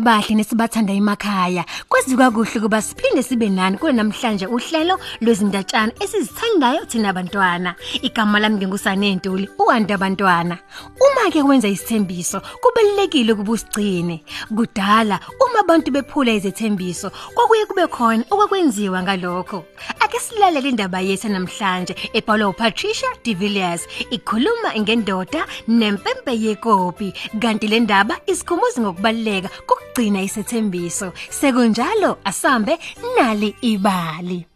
bangani abahle nesibathanda emakhaya. Kwaziwa kuhle kuba siphinde sibe nani kule namhlanje uhlelo lwezindatshana esizithandayo thina abantwana igama lami ngingusane Ntuli uwanda abantwana. Uma ke wenza isithembiso kubalekile ukuba usigcine. Kudala uma abantu bephula izethembiso kwakuye kube khona okwakwenziwa ngalokho. Ake silalele indaba yethu namhlanje ebhalwa uPatricia de Villiers ikhuluma ngendoda nempempe yekopi. Kanti le ndaba isikhumbuza ngokubaleka kokugcina isethembiso. Sekunjalo asambe nali ibali.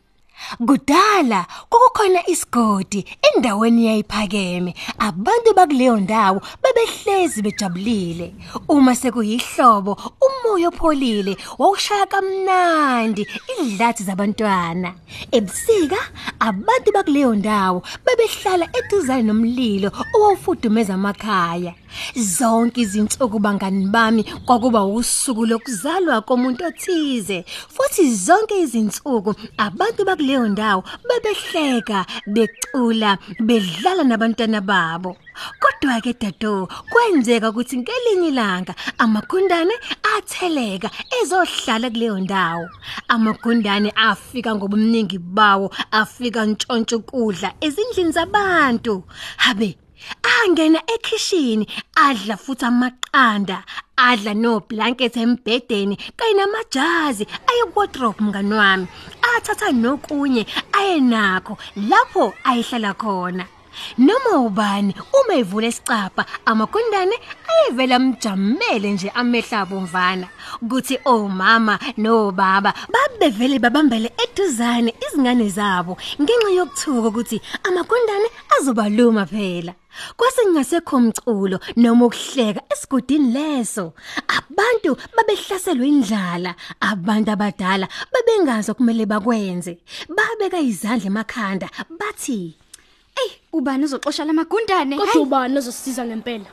Kudala kukukhona isigodi endaweni yayiphakeme. Abantu bakuleyo ndawo bebehlezi bejabulile. Uma sekuyihlobo umoya opholile wawushaya kamnandi idlathi zabantwana. Ebusika abantu bakuleyo ndawo bebehlala eduzane nomlilo owawufudumeza amakhaya. Zonke izinsuku bangani bami kwakuba usuku lokuzalwa komuntu othize. Futhi zonke izinsuku abantu bakuleyo ndawo bebehleka becula bedlala nabantwana babo. Kodwa ke dado kwenzeka ukuthi ngelinye ilanga amagundane atheleka ezohlala kuleyo ndawo. Amagundane afika ngobuningi bawo afika ntshontsho ukudla ezindlini zabantu. Habe angena ekhishini adla futhi amaqanda adla no blanket embedeni kanye namajazi aye wardrobe mngani wami athatha nokunye ayenakho lapho ayihlala khona. Noma ubani uma evula isicapha amagundane ayevela mjamele nje amehla bomvana kuthi omama nobaba babevele babambele eduzane izingane zabo ngenxa yokuthuka ukuthi amagundane azobaluma phela. Kwase kungasekho umculo noma ukuhleka esigudini leso. Abantu babehlaselwe indlala abantu abadala babengazi okumele bakwenze. Babeka izandla emakhanda bathi ubani uzoxosha lamagundane? Kodwa ubani ozosiza ngempela?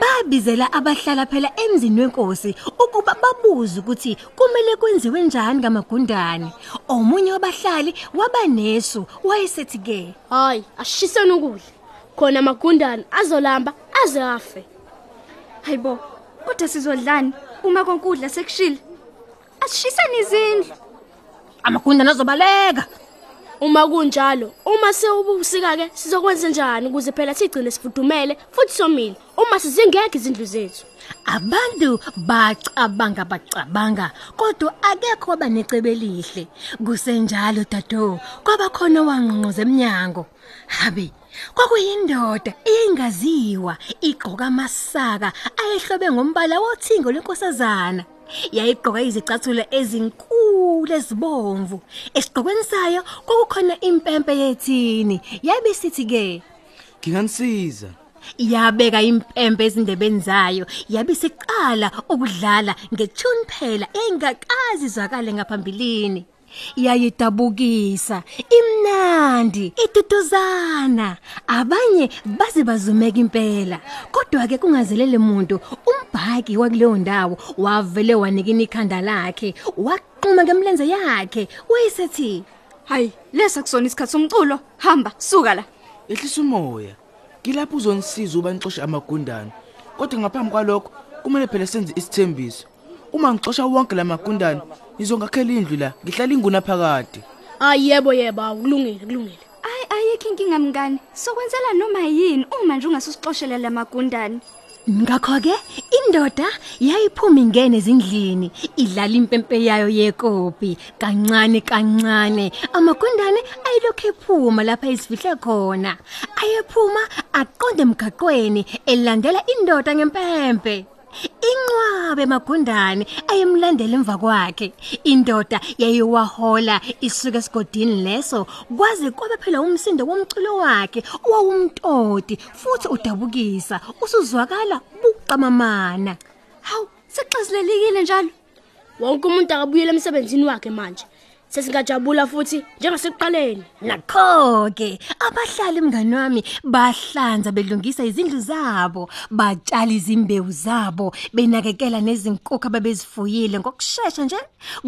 babizela abahlala phela emzini wenkosi ukuba babuze ukuthi kumele kwenziwe njani ngamagundane omunye wabahlali wabanesu wayesethi ke Hayi, ashiseni ukudla. Khona amagundane azolamba aze afe. Hayibo, kodwa sizodlani uma konkudla sekushila? Asishiseni izindlu. amagundane azobaleka Uma kunjalo, uma sewubusika ke sizokwenza njani ukuze phela sigcine sifudumele futhi somile? Uma sizingeke izindlu zethu? Abantu bacabanga bacabanga kodwa akekho abanecebe elihle. Kusenjalo dado kwaba khona wangqonqoza eminyango habe kwakuyindoda eyingaziwa igqoka amasaka ayehlobe ngombala wothingo lenkosazana yayigqoka izicathulo ezinkulu ezibomvu esiqokweni sayo kwakukhona impempe yethini. Yabe sithi ke Nginganisiza. yabeka impempe ezindebeni zayo. Yabisiqala ukudlala ngethune phela engakazi zwakale ngaphambilini. Yayidabukisa imnandi itutuzana abanye baze bazumeka impela. Kodwa ke kungazelele umuntu umbhaki wakuleyo ndawo wavele wanikina ikhanda lakhe waqhuma ngemlenze yakhe wayesethi Hayi, lesa kusona isikhathi somculo. Hamba, suka la. Ehlisa umoya. Ngilapho uzonisiza uba nixoshe amagundane. Kodwa ngaphambi kwalokho kumele phela senze isithembiso. Uma ngixosha wonke lamagundane, ngizongakhela indlu la, ngihlala inguna phakade. Hayi yebo yebo, akulungile, kulungile. Ay ayikho inkinga mngani. Sokwenzela noma yini uma nje ungasusixoshela lamagundane. Ngakho ke indoda yayiphuma ingene ezindlini idlala impempe yayo yekopi. Kancane kancane. Amagundane ayilokhu ephuma lapha isifihle khona. Ayephuma aqonde emgaqweni elandela indoda ngempempe. Inqwabe magundane ayemlandela emva kwakhe indoda yayiwahola isuka esigodini leso kwaze kwabe phela umsindo womculo wakhe owawumtoti futhi udabukisa usuzwakala buqamamana Hawu, sexazilelikile njalo. Wonke umuntu akabuyela emsebenzini wakhe manje. Sesingajabula futhi njengasekuqaleni Nakho-ke abahlali mngani wami bahlanza belungisa izindlu zabo batshala izimbewu zabo benakekela nezinkukhu ababezifuyile. Ngokusheshsha nje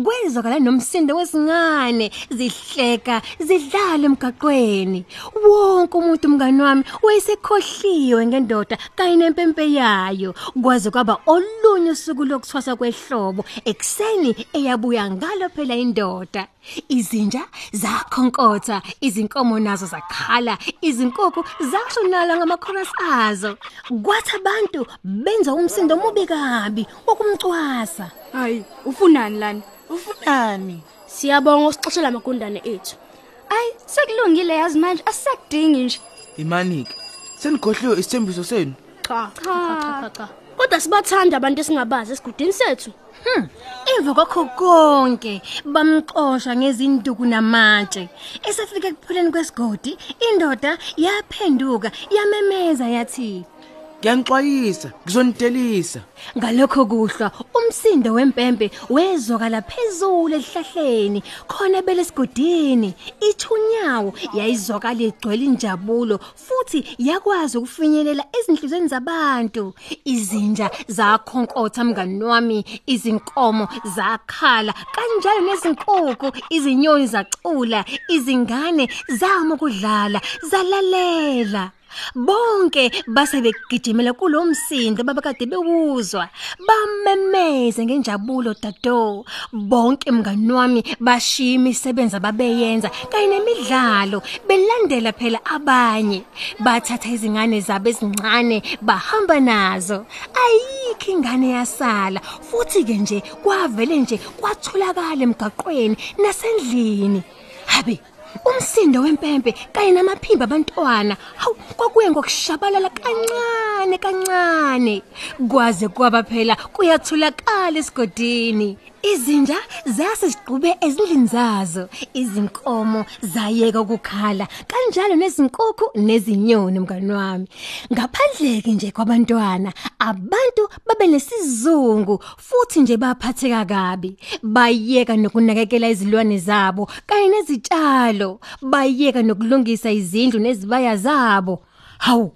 kwezwakala nomsindo wezingane zihleka zidlala emgaqweni. Wonke umuntu mngani wami wayesekhohliwe ngendoda kanye nempempe yayo. Kwaze kwaba olunye usuku lokuthwasa kwehlobo ekseni eyabuya ngalo phela indoda. Izinja zakhonkotha izinkomo nazo zakhala izinkukhu zashonala ngamakhorus azo. Kwathi abantu benza umsindo omubi kabi wokumcwasa. Hayi ufunani lana? Ufunani? Siyabonga usixoshela amagundane ethu. Ayi sekulungile yazi manje asekudingi nje. Imanike. Senikhohliwe isithembiso senu. cha cha cha cha cha. Kodwa sibathanda abantu esingabazi esigudini sethu. Emva kwakho konke bamxosha ngezinduku namatshe. Esafika ekupheleni kwesigodi indoda yaphenduka yamemeza yathi Ngiyanixwayisa, ngizonidelisa. Ngalokho kuhlwa umsindo wempempe wezwakala phezulu esihlahleni khona belesigodini ithunyawo yayizwakala igcwele injabulo futhi yakwazi ukufinyelela ezinhlizweni zabantu izinja zakhonkotha mngani wami izinkomo zakhala kanjalo nezinkukhu izinyoni zacula izingane zama ukudlala zalalela bonke base begijimela kulomsindo babakade bewuzwa. Bamemeze ngenjabulo dado bonke mngani wami bashima imisebenzi ababeyenza kanye nemidlalo belandela phela abanye. Bathatha izingane zabo ezincane bahamba nazo. Ayikho ingane yasala futhi ke nje kwavele nje kwatholakala emgaqweni nasendlini. Habe umsindo wempempe kanye namaphimbo abantwana. Hawu kwakuye ngokushabalala kancane kancane. Kwaze kwaba phela kuyathulakala esigodini. Izinja zasesiqhube ezindlini zazo. Izinkomo zayeka ukukhala kanjalo nezinkukhu nezinyoni mngani wami. Ngaphandleke nje kwabantwana abantu babe nesizungu futhi nje baphatheka kabi. Bayeka nokunakekela izilwane zabo kanye nezitshalo. Bayeka nokulungisa izindlu nezibaya zabo. Hawu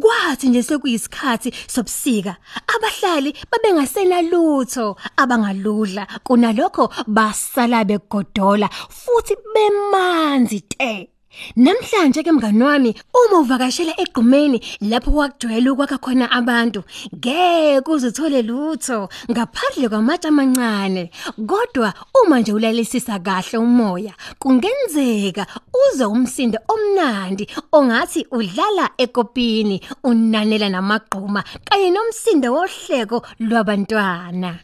Kwathi nje sekuyisikhathi sobusika abahlali babengasena lutho abangaludla kunalokho basala begodola futhi bemanzi te. Namhlanje ke mngani wami uma uvakashela egqumeni lapho wakujwayela ukwakha khona abantu ngeke uzithole lutho ngaphandle kwamatshe amancane. Kodwa uma nje ulalisisa kahle umoya kungenzeka uze umsindo omnandi ongathi udlala ekopini unanela namagquma kanye nomsindo wohleko lwabantwana.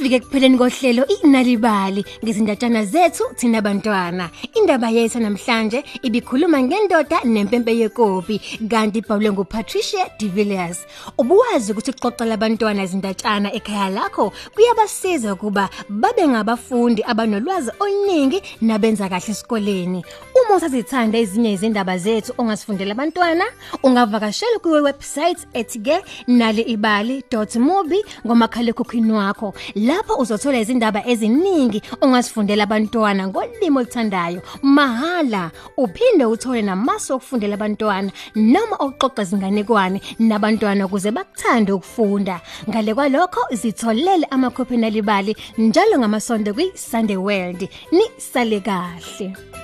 Sesifike kupheleni kohlelo inalibali ngezindatshana zethu thina bantwana. Indaba yethu namhlanje ibikhuluma ngendoda nempempe yekopi kanti ibhalwe nguPatricia De Villiers. Ubuwazi ukuthi uxoxela abantwana izindatshana ekhaya lakho kuyabasiza ukuba babe ngabafundi abanolwazi oluningi nabenza kahle esikoleni. Uma usazithanda ezinye izindaba zethu ongasifundela abantwana, ungavakashela kuwe website ethi-ke naliibali.mobi ngomakhalekhukhwini wakho. Lapho uzothola izindaba eziningi ongasifundela abantwana ngolimi oluthandayo mahala. Uphinde uthole namasu okufundela abantwana noma okuxoxa izinganekwane nabantwana ukuze bakuthande ukufunda. Ngale kwalokho zitholele amakhophi nalibali njalo ngamasonto kwi Sunday World. Ni sale kahle.